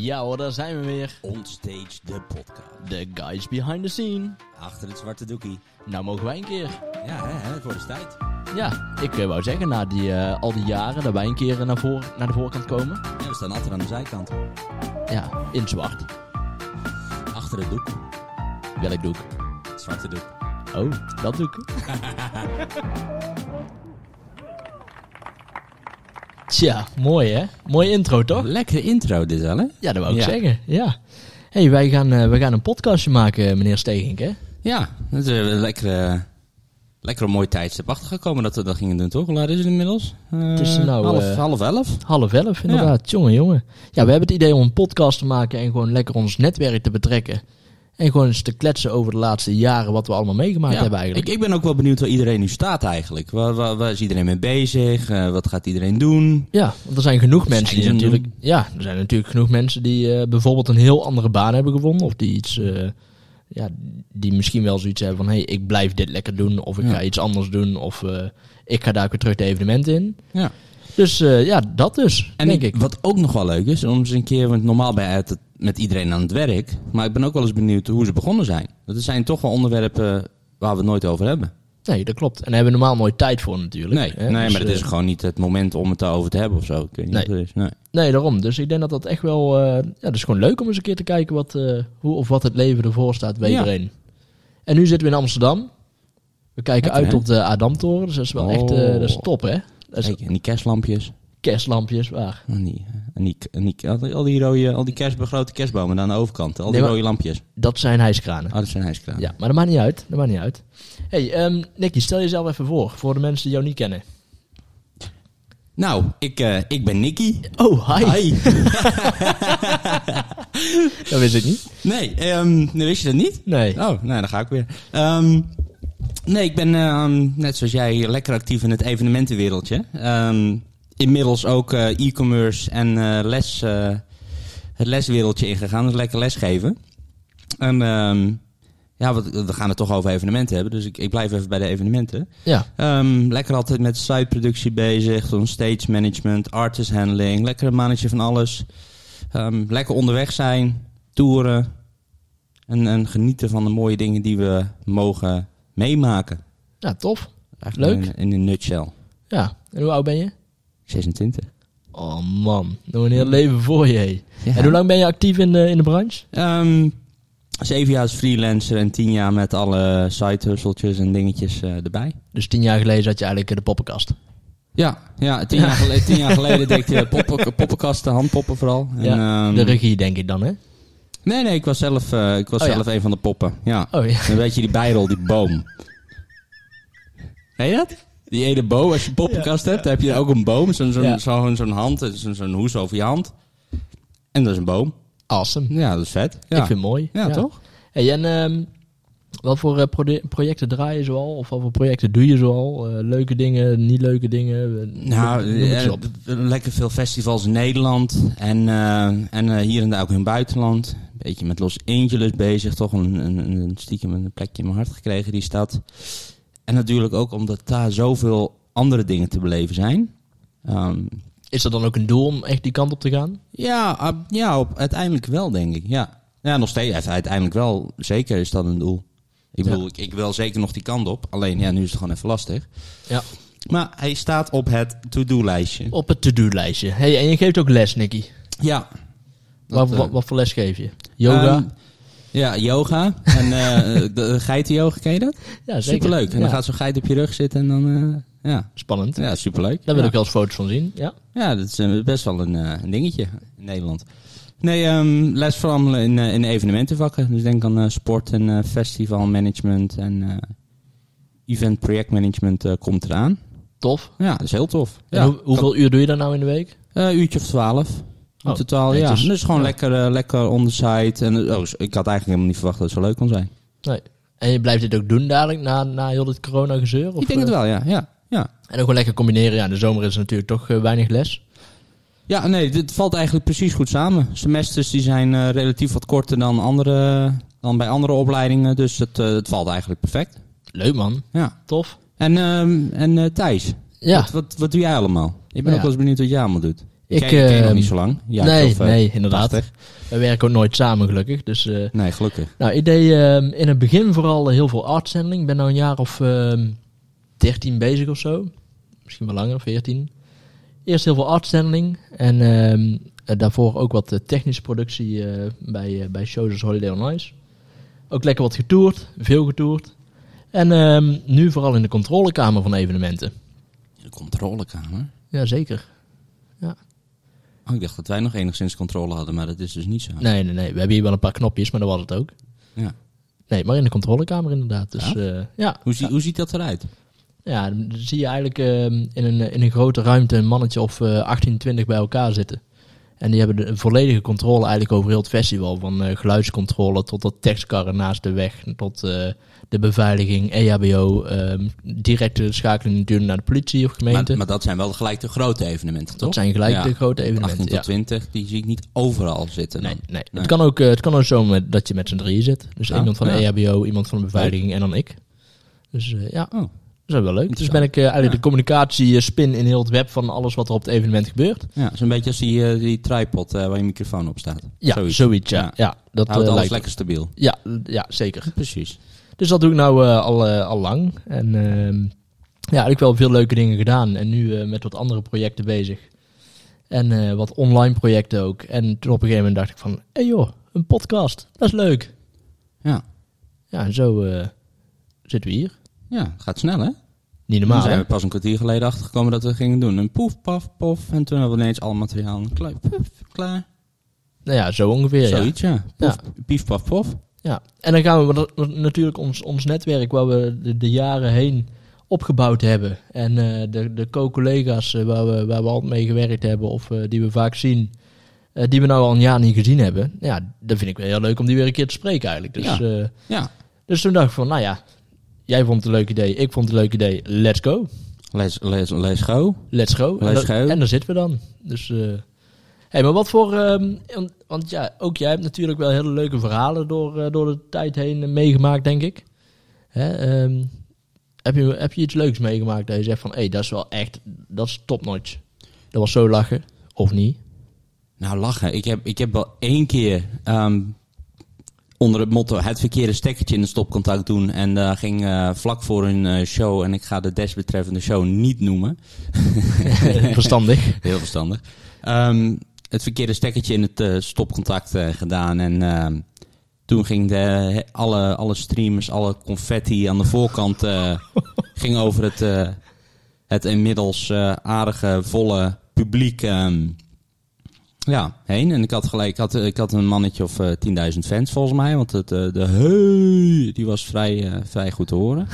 Ja hoor, daar zijn we weer. Onstage, de podcast. The guys behind the scene. Achter het zwarte doekie. Nou mogen wij een keer. Ja, hè, wordt eens tijd. Ja, ik eh, wou zeggen, na die, eh, al die jaren dat wij een keer naar, voor, naar de voorkant komen. Ja, we staan altijd aan de zijkant. Ja, in zwart. Achter het doek. Welk doek? Het zwarte doek. Oh, dat doek. Tja, mooi hè? Mooie intro toch? Lekkere intro dit wel, hè? Ja, dat wou ik Ja. zeggen. Ja. hey, wij gaan, eh, wij gaan een podcastje maken, meneer Stegink hè? Ja, dat is een lekkere, lekkere mooi tijdstip achtergekomen dat we dat gingen doen, toch? Hoe laat is het inmiddels? Eh, Het is nou, half, eh, half elf. Half elf, inderdaad. Jongen, jongen. Ja, we hebben het idee om een podcast te maken en gewoon lekker ons netwerk te betrekken. En gewoon eens te kletsen over de laatste jaren wat we allemaal meegemaakt Ja, hebben eigenlijk. Ik, ik ben ook wel benieuwd waar iedereen nu staat eigenlijk. Waar, waar, waar is iedereen mee bezig? Eh, wat gaat iedereen doen? Ja, want er zijn genoeg mensen zijn die natuurlijk... Ja, er zijn natuurlijk genoeg mensen die eh, bijvoorbeeld een heel andere baan hebben gevonden. Of die iets... eh, ja, die misschien wel zoiets hebben van... Hé, hey, ik blijf dit lekker doen. Of ik Ja. ga iets anders doen. Of ik ga daar weer terug de evenementen in. Ja. Dus eh, ja, dat dus, En denk ik- wat ook nog wel leuk is, om eens een keer, want normaal ben je het met iedereen aan het werk, maar ik ben ook wel eens benieuwd hoe ze begonnen zijn. Dat zijn toch wel onderwerpen waar we het nooit over hebben. Nee, dat klopt. En daar hebben we normaal nooit tijd voor natuurlijk. Nee, hè. nee Dus, maar het is eh, gewoon niet het moment om het daarover te hebben of zo. Ik weet niet Nee. wat is. Nee. Nee, daarom. Dus ik denk dat dat echt wel... eh ja, dat is gewoon leuk om eens een keer te kijken wat, hoe of wat het leven ervoor staat bij Ja. iedereen. En nu zitten we in Amsterdam. We kijken Lekker, uit hè? op de Adamtoren. Dus dat is wel echt... dat is Oh. top, hè? Dat is Kijk, en die kerstlampjes. kerstlampjes, waar. En die, en die, en die, al die, al die rode, al die kerst, grote kerstbomen aan de overkant. Al die Nee, rode lampjes. Dat zijn hijskranen. Oh, dat zijn hijskraan. Ja, maar dat maakt niet uit. Dat maakt niet uit. hey, ehm Nicky, stel jezelf even voor. Voor de mensen die jou niet kennen. Nou, ik, eh, ik ben Nicky. Oh, hi. Hi. Dat wist ik niet. Nee, ehm, wist je dat niet? Nee. Oh, nou, dan ga ik weer. Ehm, nee, ik ben ehm, net zoals jij lekker actief in het evenementenwereldje. Ehm, inmiddels ook eh, e-commerce en eh, les, eh, het leswereldje ingegaan. Dus lekker lesgeven. En ehm, ja, we, we gaan het toch over evenementen hebben. Dus ik, ik blijf even bij de evenementen. Ja. Lekker altijd met siteproductie bezig. Dan stage management, artist handling. Lekker een mannetje van alles. Lekker onderweg zijn, toeren. En, en genieten van de mooie dingen die we mogen meemaken. Ja, tof. Eigenlijk Leuk. In, in een nutshell. Ja. En hoe oud ben je? 26. Oh man, nog een heel leven voor je. Ja. En hoe lang ben je actief in de, in de branche? Ehm, zeven jaar als freelancer en tien jaar met alle side hustletjes en dingetjes eh, erbij. Dus tien jaar geleden zat je eigenlijk in de poppenkast. Ja, ja, tien, Jaar, geleden, tien jaar geleden deed eh, poppen, poppenkasten, handpoppen vooral. En, Ja, ehm, de regie denk ik dan, hè? Nee, nee, ik was zelf, eh, ik was Oh, ja. zelf een van de poppen. Ja. Oh ja. Dan weet je die bijrol, die boom. Weet je dat? Die ene boom, als je een poppenkast hebt, dan heb je ook een boom. Zo'n zo'n zo'n hand, zo'n zo'n hoes over je hand. En dat is een boom. Awesome. Ja, dat is vet. Ik vind het mooi. ja, toch? Hey, en ehm, wat voor eh, projecten draai je zoal? Of wat voor projecten doe je zoal? Eh, leuke dingen, niet leuke dingen? Eh, Nou, lekker veel festivals in Nederland. En, en hier en daar ook in het buitenland. Een beetje met Los Angeles bezig. Toch een, een, een stiekem een plekje in mijn hart gekregen, die stad. En natuurlijk ook omdat daar zoveel andere dingen te beleven zijn. Ehm, Is dat dan ook een doel om echt die kant op te gaan? Ja, ja op, uiteindelijk wel, denk ik. Ja, ja nog steeds. Uiteindelijk wel. Zeker is dat een doel. Ik Ja. bedoel, ik, ik wil zeker nog die kant op. Alleen, ja, nu is het gewoon even lastig. Ja. Maar hij staat op het to-do-lijstje. Op het to-do-lijstje. Hey, en je geeft ook les, Nicky. Ja. Wat, Dat, wat, eh, wat voor les geef je? Yoga? ehm, ja, yoga. En eh de geitenyoga, ken je dat? ja, zeker. Superleuk. En Ja, dan gaat zo'n geit op je rug zitten en dan... eh, ja. Spannend. ja, superleuk. Daar wil ja. ik wel eens foto's van zien. Ja. Ja, dat is best wel een, een dingetje in Nederland. Nee, ehm, les vooral in, eh, in evenementenvakken. Dus denk aan eh, sport en eh, festivalmanagement en event projectmanagement komt eraan. Tof. Ja, dat is heel tof. En Ja. hoe- hoeveel uur doe je daar nou in de week? Eh, uurtje of twaalf. In Oh, totaal, ja. Dus gewoon Ja. lekker, lekker on the site. En, oh, ik had eigenlijk helemaal niet verwacht dat het zo leuk kon zijn. Nee. En je blijft dit ook doen dadelijk, na, na heel dit corona-gezeur? Of, ik denk het wel, ja. ja, ja. En ook gewoon lekker combineren. Ja, in de zomer is natuurlijk toch weinig les. Ja, nee, dit valt eigenlijk precies goed samen. Semesters die zijn eh, relatief wat korter dan, andere, dan bij andere opleidingen. Dus het, eh, het valt eigenlijk perfect. Leuk man. Ja. Tof. En, ehm, en eh, Thijs, Ja. wat, wat, wat doe jij allemaal? Ik ben Ja. ook wel eens benieuwd wat jij allemaal doet. Ik ken, ken je nog ehm, niet zo lang. Ja, nee, of, nee, inderdaad. 80. We werken ook nooit samen, gelukkig. Dus, Nee, gelukkig. nou, ik deed ehm, in het begin vooral heel veel artstelling. Ik ben nou een jaar of 13 bezig of zo. Misschien wel langer, 14. Eerst heel veel artstelling. En ehm, eh, daarvoor ook wat eh, technische productie eh, bij, bij shows als Holiday on Ice. Ook lekker wat getoerd, veel getoerd. En ehm, nu vooral in de controlekamer van evenementen. De controlekamer. Jazeker. Oh, ik dacht dat wij nog enigszins controle hadden, maar dat is dus niet zo. Nee, nee, nee. We hebben hier wel een paar knopjes, maar dat was het ook. Ja. Nee, maar in de controlekamer inderdaad. Dus Ja? ja, ja, Hoe, zie- hoe ziet dat eruit? Ja dan zie je eigenlijk ehm, in, een, in een grote ruimte een mannetje of eh 18, 20 bij elkaar zitten. En die hebben de volledige controle eigenlijk over heel het festival. Van eh, geluidscontrole tot de tekstkarren naast de weg. Tot eh, de beveiliging, E EHBO. directe schakeling natuurlijk naar de politie of gemeente. Maar, maar dat zijn wel gelijk de grote evenementen, toch? dat zijn gelijk Ja. de grote 18 evenementen. tot Ja. 20, die zie ik niet overal zitten. Nee, nee. Nee. Het, kan ook, eh, het kan ook zo met, dat je met z'n drieën zit. Dus Ja, iemand van de. EHBO, iemand van de beveiliging en dan ik. Dus ja, Oh, dat is wel leuk. Dus ben ik eh, eigenlijk Ja. de communicatie eh, spin in heel het web van alles wat er op het evenement gebeurt. ja, zo'n beetje als die, eh, die tripod waar je microfoon op staat. Ja, Zoiets. zoiets, ja. Ja. ja. dat Houdt alles lijkt- lekker stabiel. Ja, ja, zeker. Precies. Dus dat doe ik nou al, al lang. En ehm, ja, eigenlijk wel veel leuke dingen gedaan. En nu met wat andere projecten bezig. En wat online projecten ook. En toen op een gegeven moment dacht ik van... Hé hey joh, een podcast. Dat is leuk. Ja. Ja, en zo zitten we hier. Ja, gaat snel hè? Niet Toen normaal, zijn hè? we pas een kwartier geleden achtergekomen dat we gingen doen. Een poef, paf, pof. En toen hebben we ineens al materiaal klaar. Poef, klaar. Nou ja, zo ongeveer. Zoiets, ja. Ja. Pief, paf, pof. Ja, en dan gaan we natuurlijk ons, ons netwerk waar we de, de jaren heen opgebouwd hebben. En eh, de, de co-collega's eh, waar, we, waar we altijd mee gewerkt hebben of eh, die we vaak zien. die we nou al een jaar niet gezien hebben. Ja, dat vind ik wel heel leuk om die weer een keer te spreken eigenlijk. Dus, Ja. Ja. dus toen dacht ik van, nou ja, jij vond het een leuk idee, ik vond het een leuk idee. Let's go. Let's, let's, let's go. Let's go. en, Let's dat- go. en daar zitten we dan. Dus, eh hey, maar wat voor... ehm, want- want ja, ook jij hebt natuurlijk wel hele leuke verhalen door, eh, door de tijd heen meegemaakt, denk ik. Hè, ehm, heb, je, heb je iets leuks meegemaakt dat je zegt van... Hé, hey, dat is wel echt... Dat is topnotch. Dat was zo lachen. Of niet? Nou, lachen. Ik heb, ik heb wel één keer ehm, onder het motto het verkeerde stekkertje in het stopcontact doen. En daar ging eh, vlak voor een eh, show, en ik ga de desbetreffende show niet noemen. Verstandig. Heel verstandig. Ehm, het verkeerde stekkertje in het eh, stopcontact gedaan. En ehm, toen ging de, alle, alle streamers, alle confetti aan de voorkant ging over het, het inmiddels aardige, volle publiek ehm, ja, heen. En ik had gelijk, ik had, ik had een mannetje of eh 10.000 fans volgens mij. Want het, eh, de hey, die was vrij, eh, vrij goed te horen.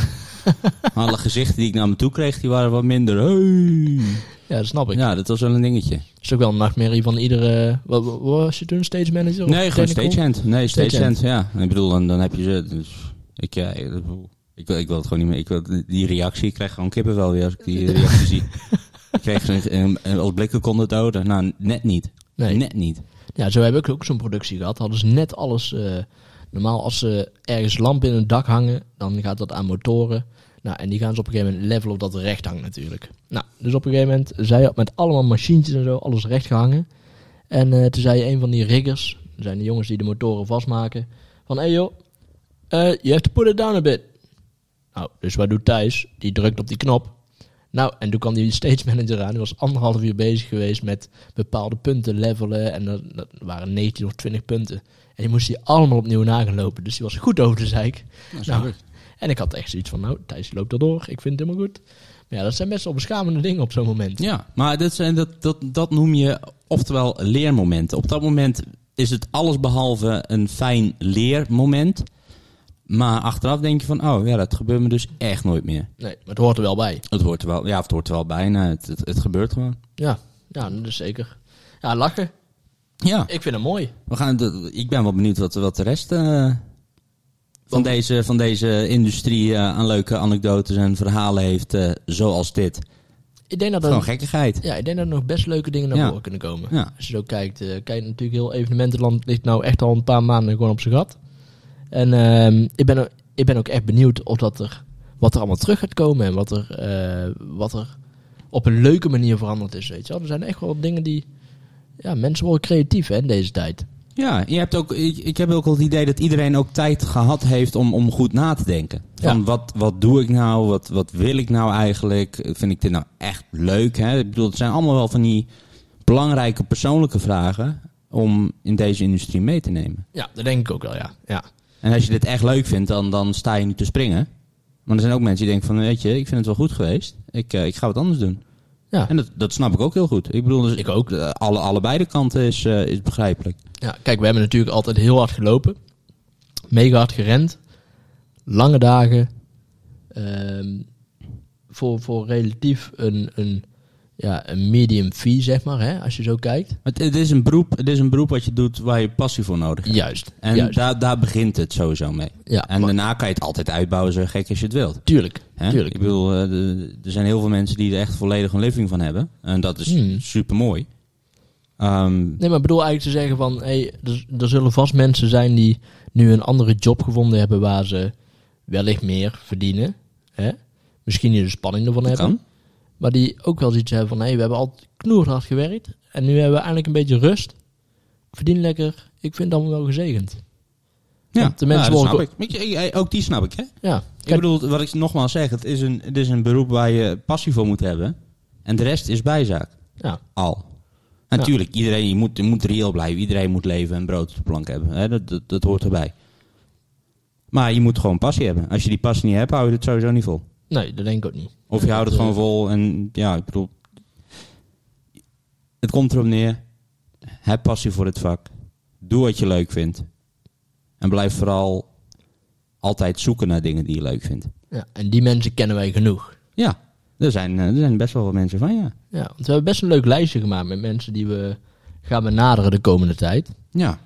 Alle gezichten die ik naar me toe kreeg, die waren wat minder. Hey. Ja, dat snap ik. Ja, dat was wel een dingetje. Dat is ook wel een nachtmerrie van iedere... Wat, wat was je toen? Stage manager? of Nee, gewoon technical? stagehand. Nee, Stagehand. stagehand, ja. En ik bedoel, dan, dan heb je ze... Dus, ik, ja, ik, ik, wil- ik wil het gewoon niet meer... Ik wil, die reactie, ik krijg gewoon kippenvel weer als ik die reactie zie. Ik kreeg een, een, een- als blikken konden doden. Nou, net niet. Nee. Net niet. Ja, zo heb ik ook zo'n productie gehad. Hadden ze net alles. eh, normaal, als ze ergens lampen in het dak hangen, dan gaat dat aan motoren. Nou, en die gaan ze op een gegeven moment levelen op dat recht hangt natuurlijk. Nou, dus op een gegeven moment, zij had met allemaal machientjes en zo, alles recht gehangen. En eh, toen zei een van die riggers, dat zijn de jongens die de motoren vastmaken, van hé hey joh, eh, you have to put it down a bit. Nou, dus wat doet Thijs? Die drukt op die knop. Nou, en toen kwam die stage manager aan. Die was anderhalf uur bezig geweest met bepaalde punten levelen. En dat, dat waren 19 of 20 punten. En die moest hij allemaal opnieuw nagelopen. Dus die was goed over de zeik. Nou, en ik had echt zoiets van, nou, Thijs loopt erdoor. Ik vind het helemaal goed. Maar ja, dat zijn best wel beschamende dingen op zo'n moment. Ja, maar dat, zijn, dat, dat, dat noem je oftewel leermomenten. Op dat moment is het allesbehalve een fijn leermoment. Maar achteraf denk je van, oh ja, dat gebeurt me dus echt nooit meer. Nee, maar het hoort er wel bij. Het hoort er wel, ja, het hoort er wel bij. Nou, het, het, het gebeurt gewoon. Ja, ja dat is zeker. Ja, lachen. Ja. Ik vind het mooi. We gaan, ik ben wel benieuwd wat, wat de rest eh, van, deze, van deze industrie eh, aan leuke anekdotes en verhalen heeft, eh, zoals dit. Ik denk dat Gewoon gekkigheid. ja, ik denk dat er nog best leuke dingen naar Ja. voren kunnen komen. Ja. Als je zo kijkt, kijk natuurlijk heel evenementenland ligt nou echt al een paar maanden gewoon op zijn gat. En ehm, ik, ben, ook- ik ben ook echt benieuwd of dat er, wat er allemaal terug gaat komen en wat er, eh, wat er op een leuke manier veranderd is. Weet je wel. Er zijn echt wel dingen die, ja, mensen worden creatief hè, in deze tijd. Ja, je hebt ook, ik, ik heb ook wel het idee dat iedereen ook tijd gehad heeft om, om goed na te denken. Van Ja. wat, wat doe ik nou? Wat, wat wil ik nou eigenlijk? Vind ik dit nou echt leuk? Hè? Ik bedoel, het zijn allemaal wel van die belangrijke persoonlijke vragen om in deze industrie mee te nemen. Ja, dat denk ik ook wel, ja. ja. En als je dit echt leuk vindt, dan, dan sta je niet te springen. Maar er zijn ook mensen die denken van, weet je, ik vind het wel goed geweest. Ik, eh, ik ga wat anders doen. Ja. En dat, dat snap ik ook heel goed. Ik bedoel, dus Ik ook. eh, alle, allebei de kanten is, eh, is begrijpelijk. Ja, kijk, we hebben natuurlijk altijd heel hard gelopen. Mega hard gerend. Lange dagen. Ehm, voor, voor relatief een, een, ja, een medium fee, zeg maar, hè, als je zo kijkt. Het, het, is een beroep, het is een beroep wat je doet waar je passie voor nodig hebt. Juist. En juist. daar, daar begint het sowieso mee. ja, En maar- daarna kan je het altijd uitbouwen zo gek als je het wilt. tuurlijk. Hè? tuurlijk. Ik bedoel, eh, er zijn heel veel mensen die er echt volledig een living van hebben. En dat is Hmm. super mooi. Ehm, Nee, maar ik bedoel eigenlijk te zeggen van... Hey, er, er zullen vast mensen zijn die nu een andere job gevonden hebben... waar ze wellicht meer verdienen. Hè? Misschien niet de spanning ervan hebben. kan. Maar die ook wel zoiets hebben van... Hey, we hebben altijd knoerhard gewerkt. En nu hebben we eindelijk een beetje rust. Ik verdien lekker. Ik vind het allemaal wel gezegend. Ja, Want de mensen ja, dat snap ik. Ik- Ook die snap ik, hè? Ja, Ik bedoel, wat ik nogmaals zeg, het is, een, het is een beroep waar je passie voor moet hebben. En de rest is bijzaak. ja, Al. Natuurlijk, iedereen je moet, je moet reëel blijven. Iedereen moet leven en brood op de plank hebben. Hè? Dat, dat, dat hoort erbij. Maar je moet gewoon passie hebben. Als je die passie niet hebt, hou je het sowieso niet vol. nee, dat denk ik ook niet. Of je houdt het gewoon vol en ja, ik bedoel... Het komt erop neer. Heb passie voor het vak. Doe wat je leuk vindt. En blijf vooral altijd zoeken naar dingen die je leuk vindt. Ja, en die mensen kennen wij genoeg. Ja, er zijn, eh, er zijn best wel wat mensen van, ja. Ja, want we hebben best een leuk lijstje gemaakt met mensen die we gaan benaderen de komende tijd. Ja,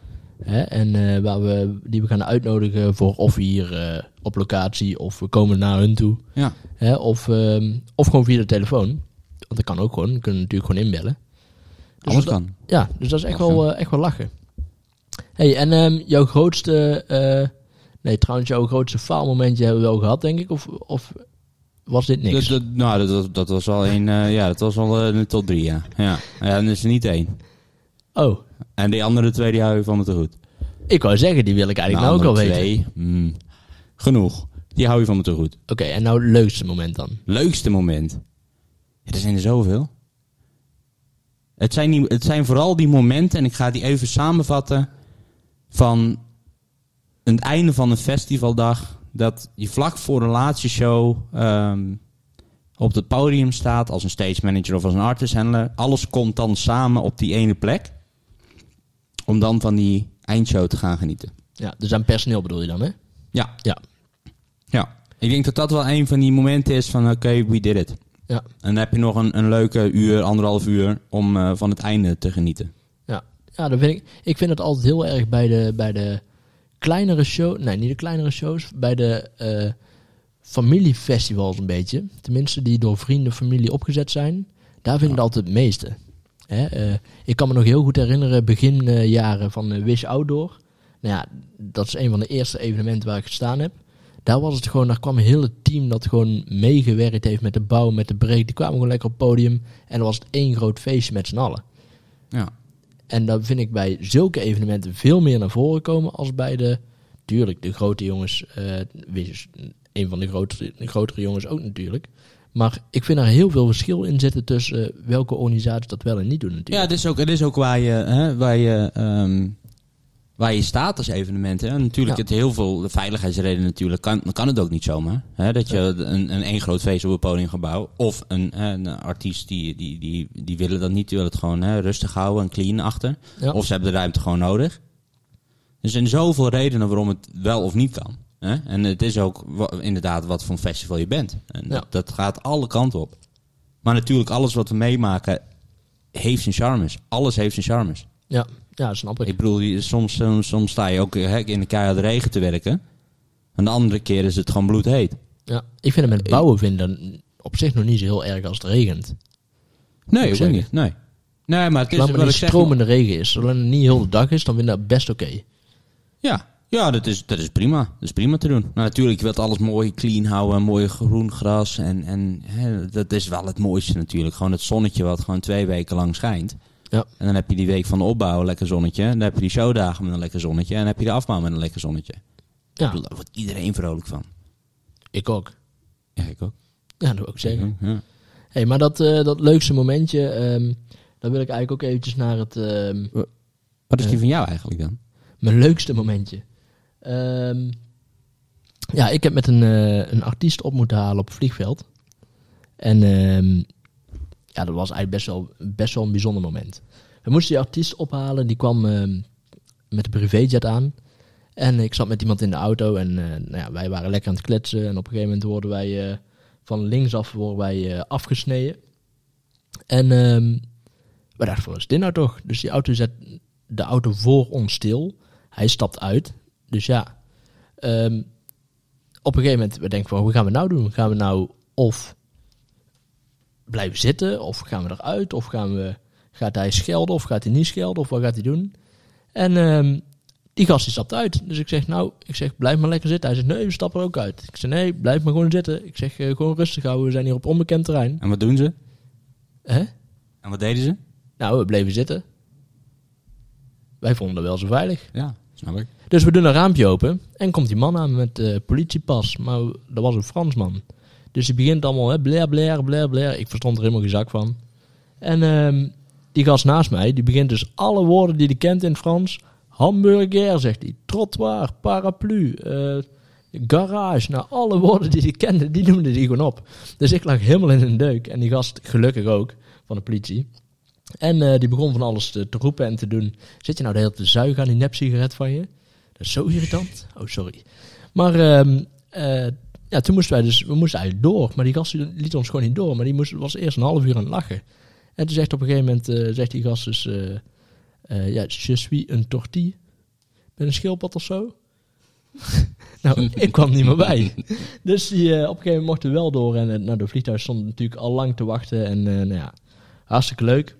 Hè? En eh, waar we, die we gaan uitnodigen voor of hier eh, op locatie of we komen naar hun toe. ja. Hè? Of, ehm, of gewoon via de telefoon. Want dat kan ook gewoon. We kunnen natuurlijk gewoon inbellen. Dus alles dat- kan. Ja, dus dat is echt wel, eh, echt wel lachen. hey, en ehm, jouw grootste... nee, trouwens, jouw grootste faalmomentje hebben we wel gehad, denk ik. Of, of was dit niks? Dat, dat- nou, dat, dat, was al een, ja, dat was al eh, een tot drie, ja. Ja, ja dan is er niet één. Oh, En die andere twee, die hou je van me te goed. ik wou zeggen, die wil ik eigenlijk nou, ook al andere weten. twee, mm, genoeg. Die hou je van me te goed. Oké, en nou het leukste moment dan? Leukste moment. Ja, er zijn er zoveel. Het zijn, die, het zijn vooral die momenten, en ik ga die even samenvatten, van het einde van een festivaldag, dat je vlak voor de laatste show ehm, op het podium staat als een stage manager of als een artist handler. Alles komt dan samen op die ene plek, om dan van die eindshow te gaan genieten. Ja, dus aan personeel bedoel je dan, hè? Ja, Ja. ja. Ik denk dat dat wel een van die momenten is van, oké, we did it. Ja, En dan heb je nog een, een leuke uur, anderhalf uur om eh, van het einde te genieten. ja. ja dat vind ik, ik vind het altijd heel erg bij de, bij de kleinere shows... Nee, niet de kleinere shows. Bij de eh, familiefestivals een beetje. Tenminste, die door vrienden, familie opgezet zijn. Daar vind ik het altijd het meeste. Hè? eh, ik kan me nog heel goed herinneren, beginjaren van eh, Wish Outdoor. Nou ja, dat is een van de eerste evenementen waar ik gestaan heb. Daar was het gewoon, daar kwam een hele team dat gewoon meegewerkt heeft met de bouw, met de break. Die kwamen gewoon lekker op het podium. En dan was het één groot feestje met z'n allen. Ja. En dat vind ik bij zulke evenementen veel meer naar voren komen als bij de, tuurlijk, de grote jongens. eh Wish is een van de grotere, de grotere jongens ook natuurlijk. Maar ik vind er heel veel verschil in zitten tussen eh, welke organisaties dat wel en niet doen Ja, natuurlijk. het is ook, het is ook waar je, hè, waar je, ehm, waar je staat als evenement. Hè. Natuurlijk, Ja. het heel veel de veiligheidsredenen natuurlijk, kan, kan het ook niet zomaar. Hè, dat je een, een één groot feest op een podiumgebouw, of een, een artiest die, die, die, die willen dat niet, die willen het gewoon hè, rustig houden en clean achter. Ja. Of ze hebben de ruimte gewoon nodig. Er zijn zoveel redenen waarom het wel of niet kan. Hè? En het is ook inderdaad wat voor een festival je bent. En Ja. dat, gaat alle kanten op. Maar natuurlijk, alles wat we meemaken heeft zijn charmes. Alles heeft zijn charmes. Ja, ja, snap ik. Ik bedoel, je- soms, soms, soms sta je ook hè, in de keiharde regen te werken. En de andere keer is het gewoon bloedheet. Ja, ik vind het met bouwen vinden op zich nog niet zo heel erg als het regent. Nee, ik zeggen. niet. Nee. Nee, maar het is Zolang wat het zeg. stromende regen is, zolang het niet heel de dag is, dan vind ik dat best oké. Ja, ja dat, is, dat is prima. Dat is prima te doen. Nou, natuurlijk, je wilt alles mooi clean houden. en Mooi groen gras. En, en hè, dat is wel het mooiste natuurlijk. Gewoon het zonnetje wat gewoon twee weken lang schijnt. Ja. En dan heb je die week van de opbouw een lekker zonnetje. Dan heb je die showdagen met een lekker zonnetje. En dan heb je de afbouw met een lekker zonnetje. Ja. Daar wordt iedereen vrolijk van. Ik ook. Ja, ik ook. Ja, dat wil ik zeggen. Ja. hey, maar dat, eh, dat leukste momentje, ehm daar wil ik eigenlijk ook eventjes naar het... ehm, Wat is die Ja. van jou eigenlijk dan? mijn leukste momentje. Ehm, ja, ik heb met een, eh, een artiest op moeten halen op het vliegveld. En ehm, ja, dat was eigenlijk best wel, best wel een bijzonder moment. We moesten die artiest ophalen, die kwam ehm, met de privéjet aan. En ik zat met iemand in de auto en eh, nou ja, wij waren lekker aan het kletsen. En op een gegeven moment worden wij eh, van linksaf worden wij, afgesneden. En ehm we dachten, wat is dit nou toch? Dus die auto zet de auto voor ons stil. Hij stapt uit. Dus ja, ehm, op een gegeven moment, we denken van, wat gaan we nou doen? Gaan we nou of blijven zitten, of gaan we eruit, of gaan we, gaat hij schelden, of gaat hij niet schelden, of wat gaat hij doen? En ehm, die gast die stapt uit. Dus ik zeg, nou, ik zeg, blijf maar lekker zitten. Hij zegt, nee, we stappen er ook uit. Ik zeg, nee, blijf maar gewoon zitten. Ik zeg, eh, gewoon rustig houden, we zijn hier op onbekend terrein. En wat doen ze? Hè? En wat deden ze? Nou, we bleven zitten. Wij vonden het wel zo veilig. Ja, Dus we doen een raampje open en komt die man aan met eh politiepas. Maar dat was een Fransman. Dus die begint allemaal, hè, blair, blair, blair. Ik verstond er helemaal geen zak van. En ehm, die gast naast mij, die begint dus alle woorden die hij kent in het Frans. Hamburger, zegt hij. Trottoir, paraplu, eh, garage. Nou, alle woorden die hij kende, die noemde hij gewoon op. Dus ik lag helemaal in een deuk. En die gast, gelukkig ook, van de politie. En eh, die begon van alles te, te roepen en te doen. Zit je nou de hele tijd te zuigen aan die nepsigaret van je? Dat is zo irritant. Oh, sorry. Maar ehm, eh, ja, toen moesten wij dus, we moesten eigenlijk door. Maar die gast liet ons gewoon niet door. Maar die moest, was eerst een half uur aan het lachen. En toen zegt op een gegeven moment, eh, zegt die gast dus, ja, je suis een tortille. Ben een schildpad of zo? nou, ik kwam niet meer bij. Dus die, op een gegeven moment mochten we wel door. En eh, nou, de vliegtuig stond natuurlijk al lang te wachten. En nou ja, hartstikke leuk.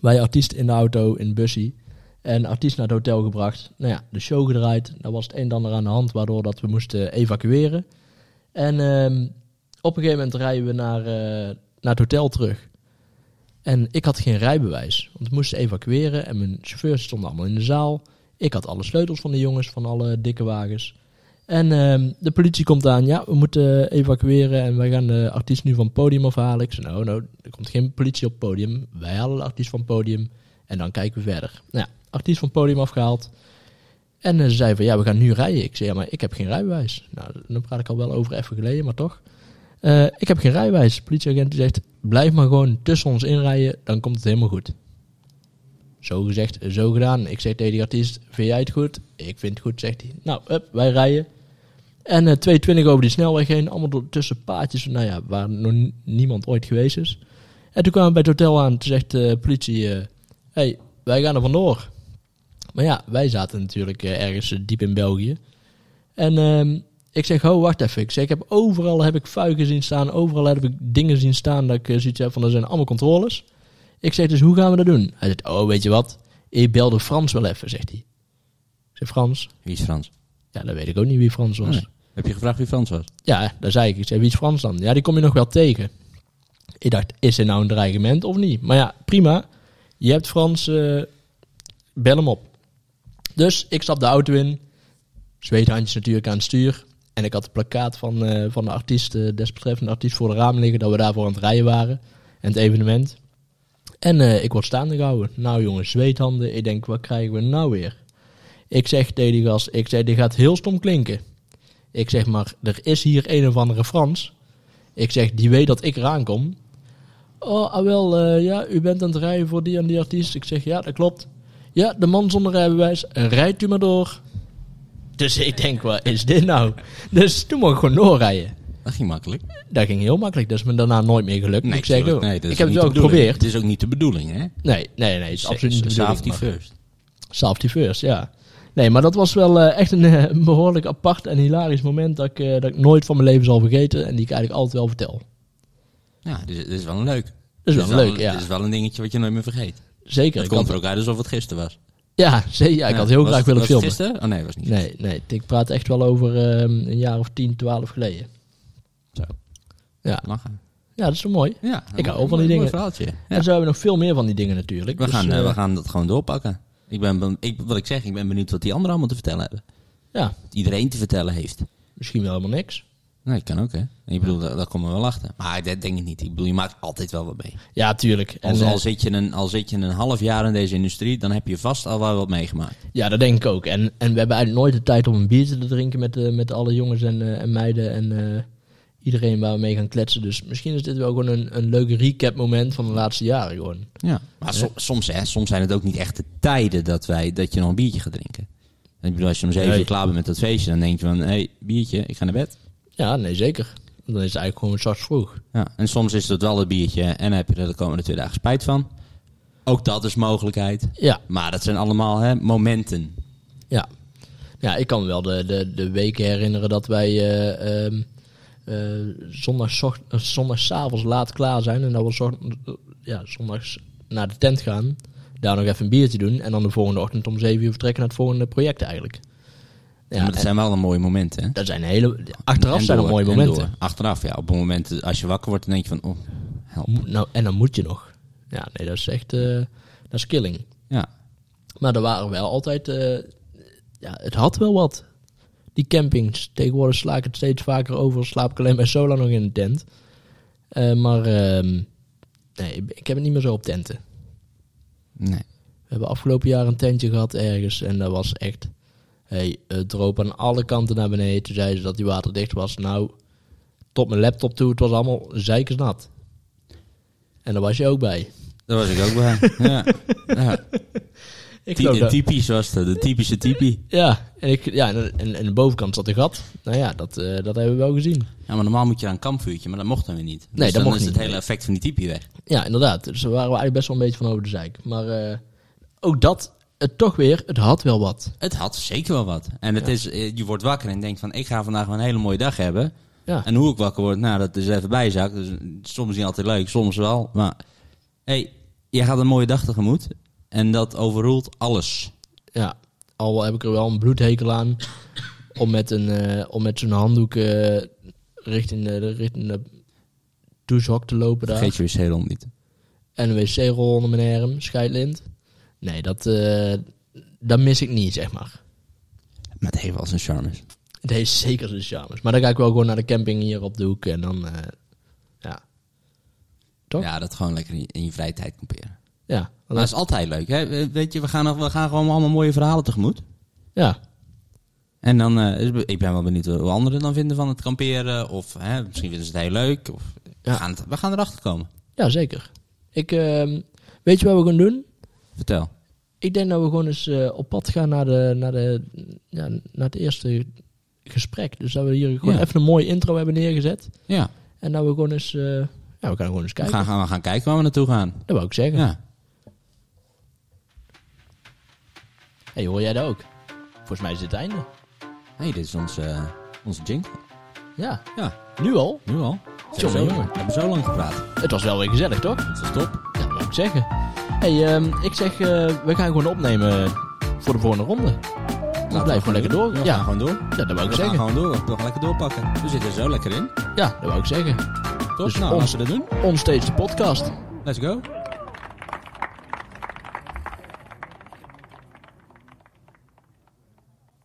Wij artiest in de auto, in bussie. En artiest naar het hotel gebracht. Nou ja, de show gedraaid. Daar was het een en ander aan de hand, waardoor dat we moesten evacueren. En ehm, op een gegeven moment rijden we naar, eh, naar het hotel terug. En ik had geen rijbewijs, want we moesten evacueren. En mijn chauffeurs stonden allemaal in de zaal. Ik had alle sleutels van de jongens, van alle dikke wagens. En ehm, de politie komt aan, ja, we moeten evacueren en wij gaan de artiest nu van het podium afhalen. Ik zei, nou, nou, er komt geen politie op het podium. Wij halen de artiest van het podium en dan kijken we verder. Nou ja, artiest van het podium afgehaald. En eh, ze zei van, ja, we gaan nu rijden. Ik zei, ja, maar ik heb geen rijbewijs. Nou, dan praat ik al wel over even geleden, maar toch. Eh, ik heb geen rijbewijs. De politieagent die zegt, blijf maar gewoon tussen ons inrijden, dan komt het helemaal goed. Zo gezegd, zo gedaan. Ik zeg tegen die artiest, vind jij het goed? Ik vind het goed, zegt hij. Nou, hup, wij rijden. En eh 220 over die snelweg heen, allemaal door, tussen paadjes, nou ja, waar nog niemand ooit geweest is. En toen kwamen we bij het hotel aan, toen zegt de politie, eh hey, wij gaan er vandoor. Maar ja, wij zaten natuurlijk eh, ergens eh, diep in België. En ehm, ik zeg, oh, wacht even. Ik zeg, ik heb overal heb ik fuiken zien staan, overal heb ik dingen zien staan dat ik eh, zoiets heb van, er zijn allemaal controles. Ik zeg, dus hoe gaan we dat doen? Hij zegt, oh, weet je wat? Ik belde Frans wel even, zegt hij. Ik zeg, Frans? Wie is Frans? Ja, dan weet ik ook niet wie Frans was. Nee. Heb je gevraagd wie Frans was? Ja, daar zei ik. Ik zei, wie is Frans dan? Ja, die kom je nog wel tegen. Ik dacht, is er nou een dreigement of niet? Maar ja, prima. Je hebt Frans, eh, bel hem op. Dus ik stap de auto in. Zweethandjes natuurlijk aan het stuur. En ik had het plakkaat van, eh, van de artiest, eh, desbetreffende artiest voor de raam liggen. Dat we daarvoor aan het rijden waren. En het evenement. En ik word staande gehouden. Nou jongens, zweethanden. Ik denk, wat krijgen we nou weer? Ik zeg tegen die gast, ik zeg, dit gaat heel stom klinken. Ik zeg maar, er is hier een of andere Frans. Ik zeg, die weet dat ik eraan kom. Oh, ah wel, eh, ja, u bent aan het rijden voor die en die artiest. Ik zeg, ja, dat klopt. Ja, de man zonder rijbewijs, rijdt u maar door. Dus ik denk, wat is dit nou? Dus toen mocht ik gewoon doorrijden. Dat ging makkelijk. Dat ging heel makkelijk, dat is me daarna nooit meer gelukt. ik zeg, nee, ik heb het wel geprobeerd. Het is ook niet de bedoeling, hè? Nee, nee, nee, het is absoluut niet de bedoeling, Safety first. Safety first, ja. Nee, maar dat was wel eh, echt een eh, behoorlijk apart en hilarisch moment dat ik, eh, dat ik nooit van mijn leven zal vergeten en die ik eigenlijk altijd wel vertel. Ja, dit is, dit is wel een leuk. Dat is Dit wel leuk, ja. Dit is wel een dingetje wat je nooit meer vergeet. Zeker. Het komt er ook uit alsof het gisteren was. ja. Ja, ik had heel Was graag willen was het filmen. gisteren? Oh nee, was niet. Nee, nee. Ik praat echt wel over ehm, een jaar of 10, 12 geleden. Zo. Ja, Lachen. Ja, dat is zo mooi. Ja, Ik hou een ook van die dingen. mooi verhaaltje. Ja. En zo hebben we nog veel meer van die dingen natuurlijk. We, Dus, gaan, we gaan dat gewoon doorpakken. Ik ben, ben- ik, wat ik zeg, ik ben benieuwd wat die anderen allemaal te vertellen hebben. Ja, Wat iedereen te vertellen heeft. misschien wel helemaal niks. Nee, kan ook, hè. Ik bedoel, daar, daar komen we wel achter. Maar dat denk ik niet. Ik bedoel, je maakt altijd wel wat mee. Ja, tuurlijk. En, Als, eh, al, zit je een, al zit je een half jaar in deze industrie, dan heb je vast al wel wat meegemaakt. Ja, dat denk ik ook. En, en we hebben eigenlijk nooit de tijd om een biertje te drinken met, eh, met alle jongens en, eh, en meiden en eh, iedereen waar we mee gaan kletsen. Dus misschien is dit wel gewoon een, een leuk recap moment van de laatste jaren gewoon. Ja. Maar so- soms, hè, soms zijn het ook niet echt de tijden dat, wij, dat je nog een biertje gaat drinken. Ik bedoel, als je om zeven Nee. uur klaar bent met dat feestje, dan denk je van, hé, hey, biertje, ik ga naar bed. Ja, nee, zeker. Dan is het eigenlijk gewoon straks vroeg. Ja. En soms is het wel het biertje en dan heb je er de komende twee dagen spijt van. Ook dat is mogelijkheid. Ja, Maar dat zijn allemaal hè, momenten. ja. Ja, ik kan me wel de, de, de weken herinneren dat wij eh ehm eh, zondags, eh, zondagsavonds laat klaar zijn. En dat we zond- ja, zondags naar de tent gaan. Daar nog even een biertje doen. En dan de volgende ochtend om zeven uur vertrekken naar het volgende project eigenlijk. Ja, maar dat zijn wel een mooie momenten. Hè? dat zijn hele... Achteraf En zijn door, er mooie en momenten. Achteraf, ja. Op het moment als je wakker wordt, dan denk je van, oh, help. Mo- Nou, en dan moet je nog. Ja, nee, dat is echt... eh dat is killing. Ja. Maar er waren wel altijd... eh, ja, het had wel wat. Die campings. Tegenwoordig sla ik het steeds vaker over. Slaap ik alleen bij Sola nog in een tent. Eh, maar ehm, nee, ik heb het niet meer zo op tenten. Nee. We hebben afgelopen jaar een tentje gehad ergens. En dat was echt... Hey, het droop aan alle kanten naar beneden. Toen zeiden ze dat die waterdicht was. Nou, tot mijn laptop toe. Het was allemaal zeikersnat. En daar was je ook bij. Daar was ik ook bij. ja. Ja. Ik Ty- typisch was het, de typische typie. Ja, en, ik, ja en, en, de bovenkant zat een gat. Nou ja, dat, eh, dat hebben we wel gezien. Ja, maar normaal moet je aan een kampvuurtje, maar dat mocht dan weer niet. Dus dat dan mocht is niet, het hele nee. effect van die typie weg. Ja, inderdaad. Dus daar waren we eigenlijk best wel een beetje van over de zeik. Maar eh, ook dat, het toch weer, het had wel wat. Het had zeker wel wat. En het is, eh, je wordt wakker en denkt van, ik ga vandaag wel een hele mooie dag hebben. Ja, En hoe ik wakker word, nou, dat is even bijzak. Dus soms niet altijd leuk, soms wel. Maar, hey, je gaat een mooie dag tegemoet. En dat overroelt alles. ja. al heb ik er wel een bloedhekel aan om met, een, eh, om met zo'n handdoek eh, richting, de, richting de douchehok te lopen daar. Vergeet je wc-rol niet. En een wc-rol onder mijn arm, scheidlint. Nee, dat, eh, dat mis ik niet, zeg maar. Maar het heeft wel zijn charmes. Het heeft zeker zijn charmes. Maar dan ga ik wel gewoon naar de camping hier op de hoek en dan, ja. Toch? Ja, dat gewoon lekker in je, in je vrije tijd kamperen. Ja, Maar dat is altijd leuk. Hè? We- Weet je, we gaan, nog- we gaan gewoon allemaal mooie verhalen tegemoet. ja, En dan, eh, ik ben wel benieuwd hoe anderen dan vinden van het kamperen. Of hè, misschien vinden ze het heel leuk. Of, we, gaan het- we gaan erachter komen. ja, zeker. Ik, ehm, weet je wat we gaan doen? Vertel. Ik denk dat we gewoon eens eh, op pad gaan naar, de, naar, de, ja, naar het eerste gesprek. Dus dat we hier gewoon Ja. even een mooie intro hebben neergezet. Ja, En dat we gewoon eens, eh, ja, we gaan gewoon eens we kijken. gaan, gaan, we gaan kijken waar we naartoe gaan. Dat wou ik zeggen. Ja. Hey, hoor jij dat ook? Volgens mij is dit het einde. hey, dit is ons, eh, onze jingle. Ja, Ja, nu al. nu al. We Jongen, hebben zo- jongen. we hebben zo lang gepraat. Het was wel weer gezellig, toch? Dat is top. Ja, dat wou ik zeggen. Hey, ehm, ik zeg, eh, we gaan gewoon opnemen voor de volgende ronde. We blijven gewoon lekker door. We Ja, gaan gewoon door. ja, dat wou ik We gaan zeggen. gewoon door. We gaan lekker doorpakken. We zitten er zo lekker in. Ja, dat wou ik zeggen. Top. Dus nou, ons- laten we dat doen. Onstage de podcast. Let's go.